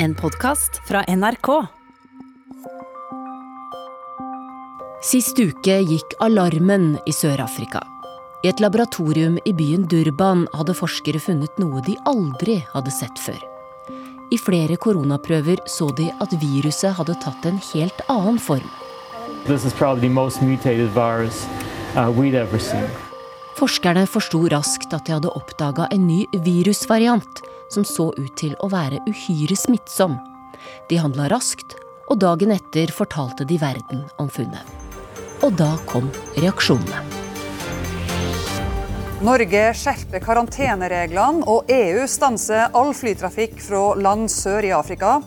En podkast fra NRK. Sist uke gikk alarmen i Sør-Afrika. I et laboratorium i byen Durban hadde forskere funnet noe de aldri hadde sett før. I flere koronaprøver så de at viruset hadde tatt en helt annen form. This is probably the most mutated virus uh, we'd ever seen. Forskerne forsto raskt at de hadde oppdaga en ny virusvariant som så ut til å være uhyre smittsom. De handla raskt, og dagen etter fortalte de verden om funnet. Og da kom reaksjonene. Norge skjerper karantenereglene, og EU stanser all flytrafikk fra land sør i Afrika.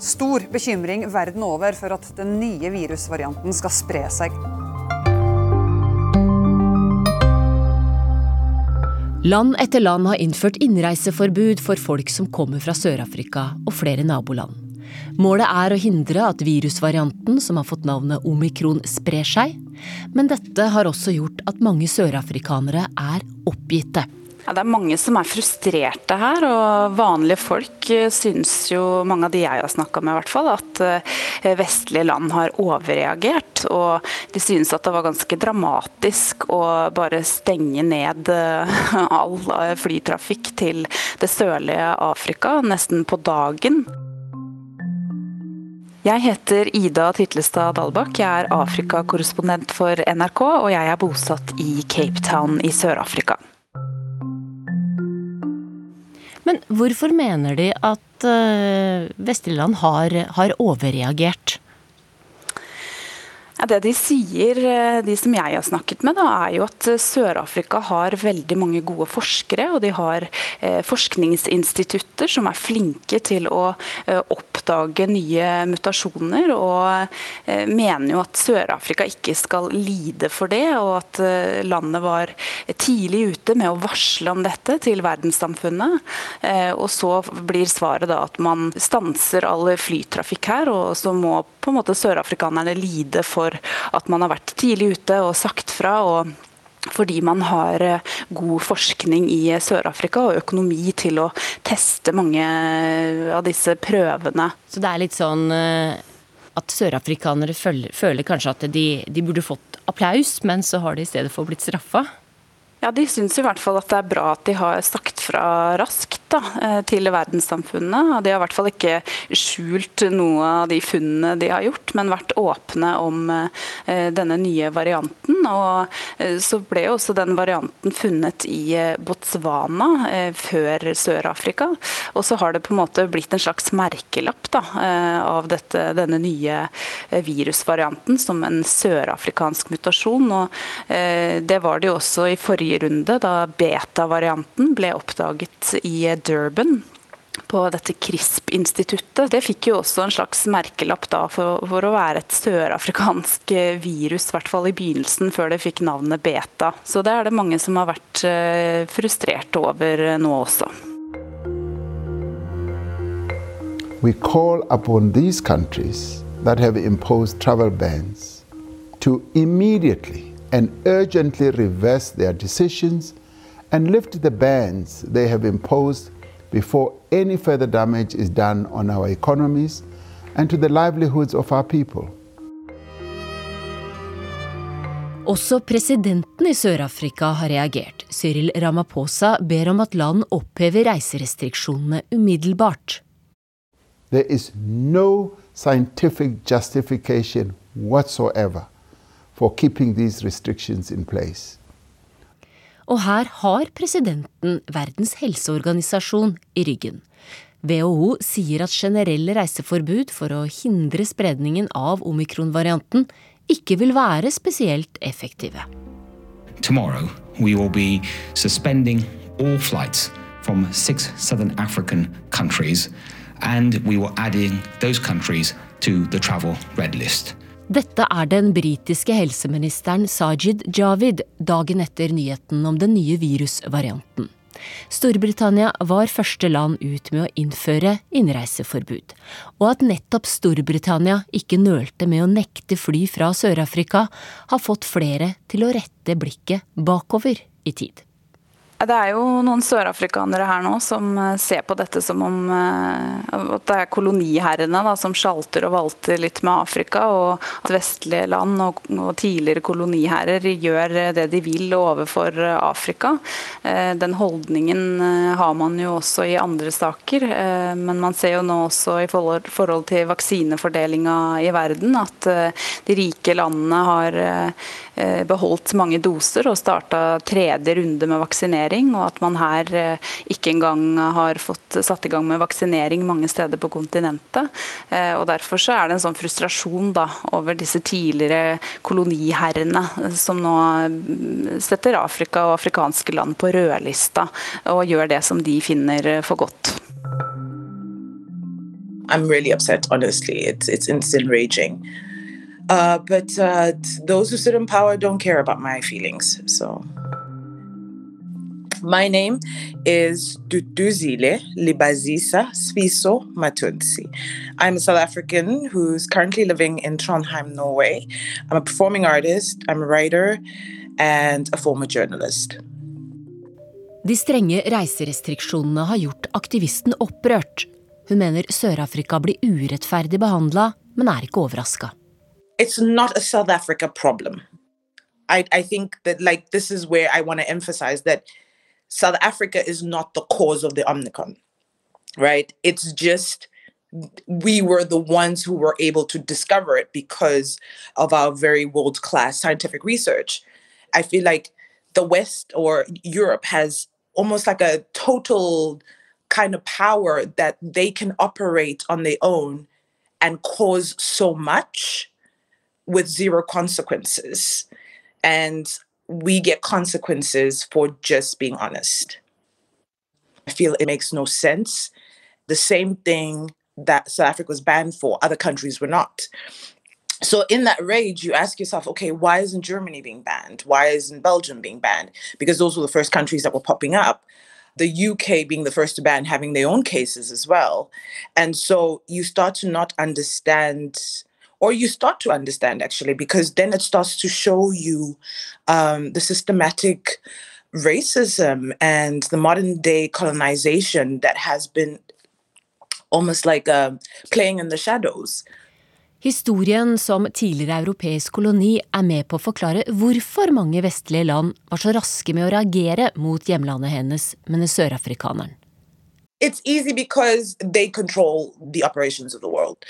Stor bekymring verden over for at den nye virusvarianten skal spre seg. Land etter land har innført innreiseforbud for folk som kommer fra Sør-Afrika og flere naboland. Målet er å hindre at virusvarianten, som har fått navnet omikron, sprer seg. Men dette har også gjort at mange sørafrikanere er oppgitte. Ja, det er mange som er frustrerte her, og vanlige folk eh, syns jo, mange av de jeg har snakka med i hvert fall, at eh, vestlige land har overreagert. Og de synes at det var ganske dramatisk å bare stenge ned eh, all flytrafikk til det sørlige Afrika nesten på dagen. Jeg heter Ida Titlestad Dalbakk. Jeg er Afrikakorrespondent for NRK, og jeg er bosatt i Cape Town i Sør-Afrika. Men hvorfor mener de at uh, vestlige land har, har overreagert? Ja, det de sier, eh, de som jeg har snakket med, da, er jo at eh, Sør-Afrika har veldig mange gode forskere. Og de har eh, forskningsinstitutter som er flinke til å eh, oppdage nye mutasjoner. Og eh, mener jo at Sør-Afrika ikke skal lide for det, og at eh, landet var tidlig ute med å varsle om dette til verdenssamfunnet. og så blir svaret da at man stanser all flytrafikk her, og så må på en måte sørafrikanerne lide for at man har vært tidlig ute og sagt fra. og fordi man har eh, god forskning i Sør-Afrika og økonomi til å teste mange av disse prøvene. Så det er litt sånn eh, at sørafrikanere føler, føler kanskje at de, de, burde fått applaus, men så har de i stedet for blitt straffa? Ja, De syns i hvert fall at det er bra at de har sagt fra raskt da, eh, til verdenssamfunnet. De har i hvert fall ikke skjult noe av de funnene de har gjort, men vært åpne om eh, denne nye varianten. Og eh, Så ble også den varianten funnet i Botswana før Sør-Afrika. Og så har det på en måte blitt en slags merkelapp da, av dette, denne nye virusvarianten som en sørafrikansk mutasjon. og Det var det jo også i forrige forrige da beta-varianten ble oppdaget i Durban på dette CRISP-instituttet. Det fikk jo også en slags merkelapp da for, for å være et sørafrikansk virus, i hvert fall i begynnelsen, før det fikk navnet beta. Så det er det mange som har vært uh, frustrert over nå også. We call upon these countries that have imposed travel bans to immediately and urgently reverse their decisions and lift the bans they have imposed before any further damage is done on our economies and to the livelihoods of our people. Også presidenten i Sør-Afrika har reagert. Cyril Ramaphosa ber om at land opphever reiserestriksjonene umiddelbart. There is no scientific justification whatsoever for keeping these restrictions in place. Og her har presidenten Verdens helseorganisasjon i ryggen. WHO sier at generelle reiseforbud for å hindre spredningen av omikron-varianten ikke vil være spesielt effektive. Tomorrow we will be suspending all flights from six southern African countries, and we will adding those countries to the travel red list. Dette er den britiske helseministeren Sajid Javid dagen etter nyheten om den nye virusvarianten. Storbritannia var første land ut med å innføre innreiseforbud. Og at nettopp Storbritannia ikke nølte med å nekte fly fra Sør-Afrika, har fått flere til å rette blikket bakover i tid. Det er jo noen sørafrikanere her nå som eh, ser på dette som om eh, at det er koloniherrene da, som sjalter og valter litt med Afrika, og at vestlige land og, og tidligere koloniherrer gjør det de vil overfor Afrika. Eh, den holdningen har man jo også i andre saker, men man ser jo nå også i forhold, til vaksinefordelinga i verden at de rike landene har beholdt mange doser og starta tredje runde med vaksinering vaksinering, og at man her eh, ikke engang har fått satt i gang med vaksinering mange steder på kontinentet. Eh, og Derfor så er det en sånn frustrasjon da, over disse tidligere koloniherrene som nå mm, setter Afrika og afrikanske land på rødlista og gjør det som de finner for godt. I'm really upset, honestly. It's, it's enraging. Uh, but uh, those who sit in power don't care about my feelings. So. My name is Duduzile Libazisa Sviso Matunsi. I'm a South African who's currently living in Trondheim, Norway. I'm a performing artist, I'm a writer, and a former journalist. De strenge reiserestriksjonene har gjort aktivisten opprørt. Hun mener Sør-Afrika blir urettferdig behandla, men er ikke overraska. It's not a South Africa problem. I, I think that like this is where I want to emphasize that South Africa is not the cause of the Omnicron, right? It's just we were the ones who were able to discover it because of our very world class scientific research. I feel like the West or Europe has almost like a total kind of power that they can operate on their own and cause so much with zero consequences. And we get consequences for just being honest. I feel it makes no sense. The same thing that South Africa was banned for, other countries were not. So in that rage, you ask yourself, okay, why isn't Germany being banned? Why isn't Belgium being banned? Because those were the first countries that were popping up. The UK being the first to ban, having their own cases as well. And so you start to not understand or you start to understand actually, because then it starts to show you um, the systematic racism and the modern day colonization that has been almost like uh, playing in the shadows. Historien som tidligere europeisk koloni er med på å forklare hvorfor mange vestlige land var så raske med å reagere mot hjemlandet hennes, mener sørafrikaneren. It's easy because they control the operations of the world.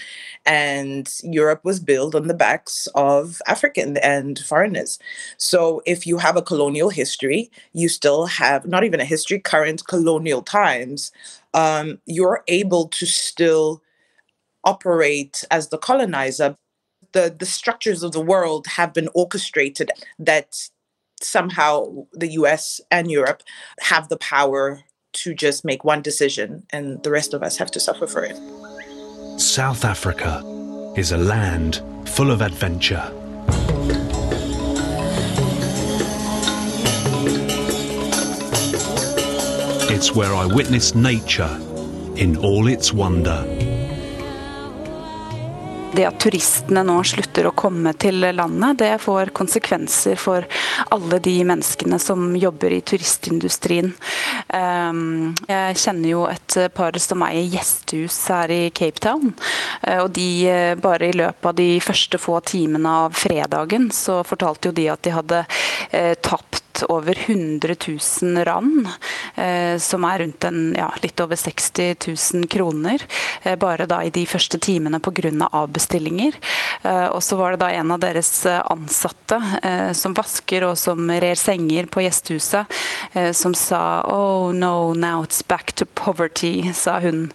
And Europe was built on the backs of African and foreigners. So if you have a colonial history, you still have not even a history, current colonial times, um, you're able to still operate as the colonizer. The, the structures of the world have been orchestrated that somehow the US and Europe have the power to just make one decision and the rest of us have to suffer for it. South Africa is a land full of adventure. It's where I witness nature in all its wonder. Det at turistene nå slutter å komme til landet, det får konsekvenser for alle de menneskene som jobber i turistindustrien. Ehm, jeg kjenner jo et par som eier gjestehus her i Cape Town. Eh, og de eh, bare i løpet av de første få timene av fredagen, så fortalte jo de at de hadde eh, over 100 000 rand, eh, som er rundt en, ja, litt over 60 000 kroner, eh, bare da i de første timene pga. avbestillinger. Eh, og så var det da en av deres ansatte som vasker og som rer senger på gjestehuset, som sa oh no, now it's back to poverty, sa hun.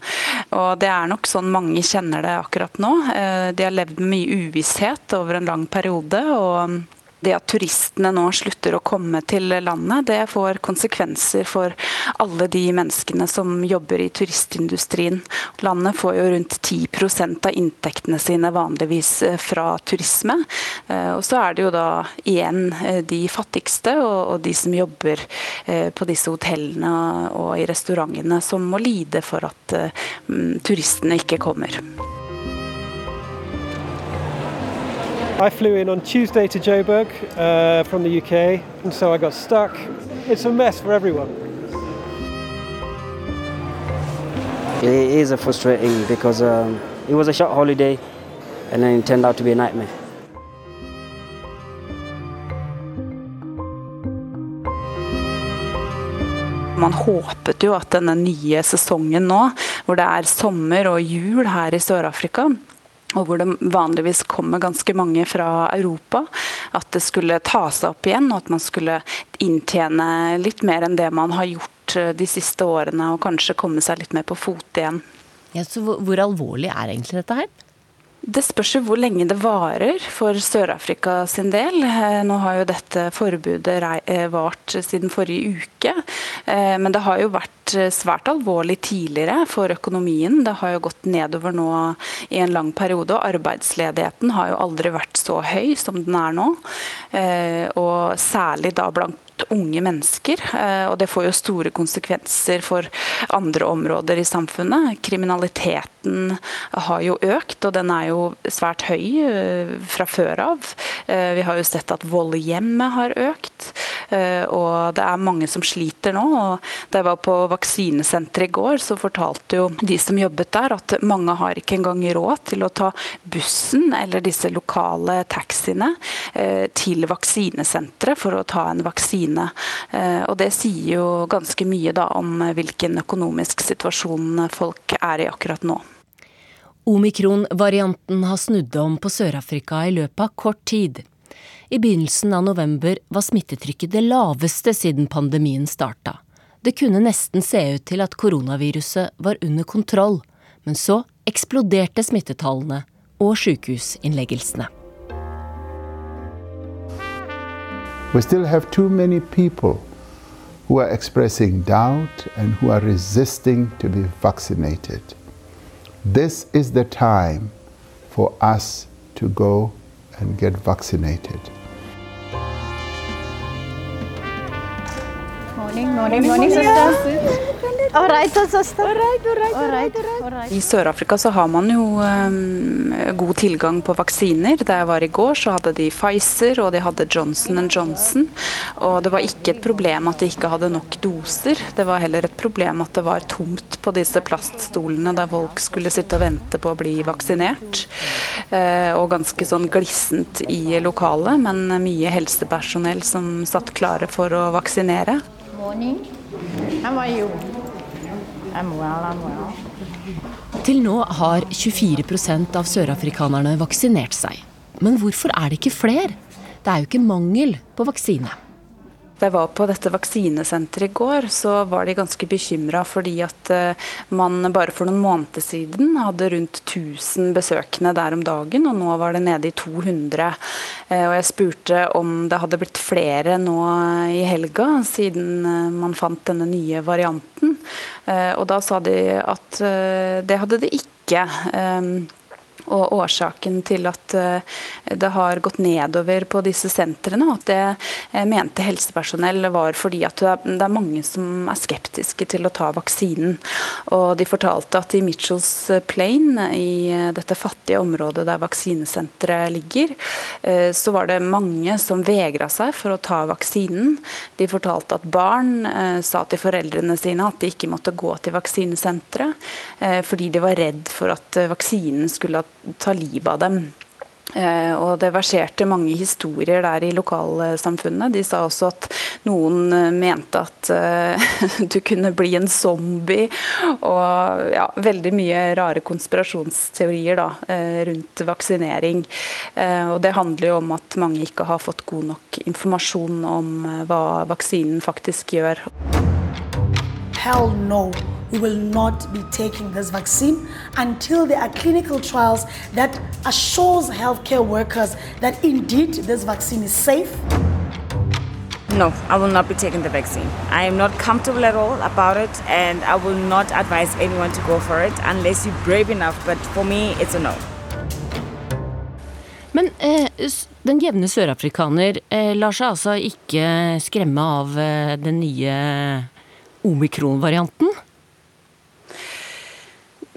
Og det er nok sånn mange kjenner det akkurat nå. De har levd med mye uvisshet over en lang periode. og det at turistene nå slutter å komme til landet, det får konsekvenser for alle de menneskene som jobber i turistindustrien. Landet får jo rundt 10% av inntektene sine vanligvis eh, fra turisme. Eh, og så er det jo da igjen eh, de fattigste og de som jobber på disse hotellene og i restaurantene som må lide for at turistene ikke kommer. I flew in on Tuesday to Joburg uh, from the UK, and so I got stuck. It's a mess for everyone. It is frustrating because um, it was a short holiday and then it turned out to be a nightmare. Man håpet jo at denne nye sesongen nå, hvor det er sommer og jul her i Sør-Afrika, og hvor det vanligvis kommer ganske mange fra Europa, at det skulle ta seg opp igjen, og at man skulle inntjene litt mer enn det man har gjort eh, de siste årene, og kanskje komme seg litt mer på fot igjen. Ja, så hvor, alvorlig er egentlig dette her? Det spørs jo hvor lenge det varer for Sør-Afrika sin del. Eh, nå har jo dette forbudet eh, vart siden forrige uke. Eh, men det har jo vært svært alvorlig tidligere for økonomien. Det har jo gått nedover nå i en lang periode. Og arbeidsledigheten har jo aldri vært så høy som den er nå. Og særlig da blant unge mennesker. Eh, og det får jo store konsekvenser for andre områder i samfunnet. Kriminaliteten har jo økt, og den er jo svært høy eh, fra før av. Eh, vi har jo sett at vold i hjemmet har økt. Og det er mange som sliter nå. Da jeg var på vaksinesenteret i går, så fortalte jo de som jobbet der at mange har ikke engang råd til å ta bussen eller disse lokale taxiene til vaksinesenteret for å ta en vaksine vaksine. Eh, og det sier jo ganske mye da om hvilken økonomisk situasjon folk er i akkurat nå. Omikron-varianten har snudd om på Sør-Afrika i løpet av kort tid. I begynnelsen av november var smittetrykket det laveste siden pandemien starta. Det kunne nesten se ut til at koronaviruset var under kontroll, men så eksploderte smittetallene og sykehusinnleggelsene. We still have too many people who are expressing doubt and who are resisting to be vaccinated. This is the time for us to go and get vaccinated. Morning, morning, morning, sister. I Sør-Afrika så har man jo um, god tilgang på vaksiner. Der jeg var i går, så hadde de Pfizer og de hadde Johnson Johnson. Og det var ikke et problem at de ikke hadde nok doser. Det var heller et problem at det var tomt på disse plaststolene der folk skulle sitte og vente på å bli vaksinert. Uh, og ganske sånn glissent i lokalet, men mye helsepersonell som satt klare for å vaksinere. Morning. How are you? I'm well, I'm well. Til nå har 24% av sørafrikanerne vaksinert seg. Men hvorfor er det ikke flere? Det er jo ikke mangel på vaksine. Da jeg var på dette vaksinesenteret i går, så var de ganske bekymra fordi at eh, man bare for noen måneder siden hadde rundt 1000 besøkende der om dagen, og nå var det nede i 200. Eh, og jeg spurte om det hadde blitt flere nå i helga, siden eh, man fant denne nye varianten. Og da sa de at det hadde det ikke. Og årsaken til at eh, det har gått nedover på disse sentrene, at det eh, mente helsepersonell var fordi at det er mange som er skeptiske til å ta vaksinen. Og de fortalte at i Mitchells Plain, i eh, dette fattige området der vaksinesenteret ligger, så var det mange som vegra seg for å ta vaksinen. De fortalte at barn sa til foreldrene sine at de ikke måtte gå til vaksinesenteret, fordi de var redd for at vaksinen skulle ha ta livet av dem. Eh, og Det verserte mange historier der i lokalsamfunnet. De sa også at noen eh, mente at uh, du kunne bli en zombie. Og ja, veldig mye rare konspirasjonsteorier da, rundt vaksinering. Og Det handler jo om at mange ikke har fått god nok informasjon om hva vaksinen faktisk gjør. Hell no. We will not be taking this vaccine until there are clinical trials that assures healthcare workers that indeed this vaccine is safe. No, I will not be taking the vaccine. I am not comfortable at all about it, and I will not advise anyone to go for it unless you're brave enough. But for me, it's a no. Men eh, den jevne sørafrikaner eh, lar seg altså ikke skremme av eh, den nye omikron-varianten?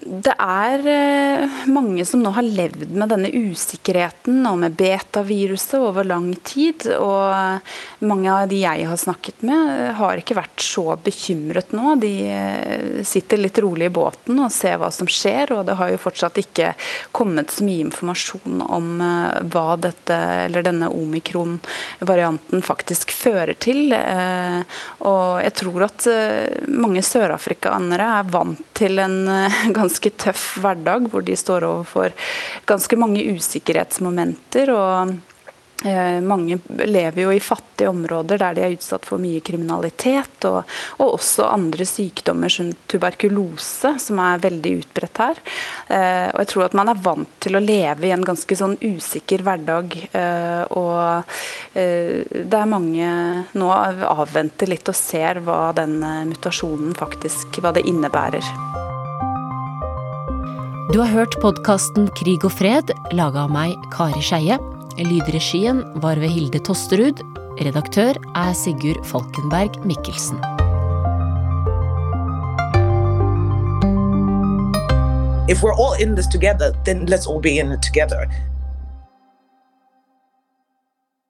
Det er eh, mange som nå har levd med denne usikkerheten og med betaviruset over lang tid. Og mange av de jeg har snakket med, har ikke vært så bekymret nå. De eh, sitter litt rolig i båten og ser hva som skjer. Og det har jo fortsatt ikke kommet så mye informasjon om eh, hva dette, denne omikron-varianten faktisk fører til. Og jeg tror at mange sørafrikanere er vant til en ganske ganske tøff hverdag, hvor de står overfor ganske mange usikkerhetsmomenter. og eh, mange lever jo i fattige områder der de er utsatt for mye kriminalitet, og, og, også andre sykdommer som tuberkulose, som er veldig utbredt her. Eh, og jeg tror at man er vant til å leve i en ganske sånn usikker hverdag. Eh, og det er mange nå avventer litt og ser hva den mutasjonen faktisk hva det innebærer. Du har hørt podkasten Krig og fred, laga av meg, Kari Skeie. Lydregien var ved Hilde Tosterud. Redaktør er Sigurd Falkenberg Mikkelsen. If we're all in this together, then let's all be in it together.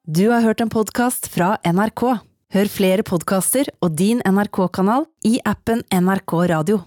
Du har hørt en podkast fra NRK. Hør flere podkaster og din NRK-kanal i appen NRK Radio.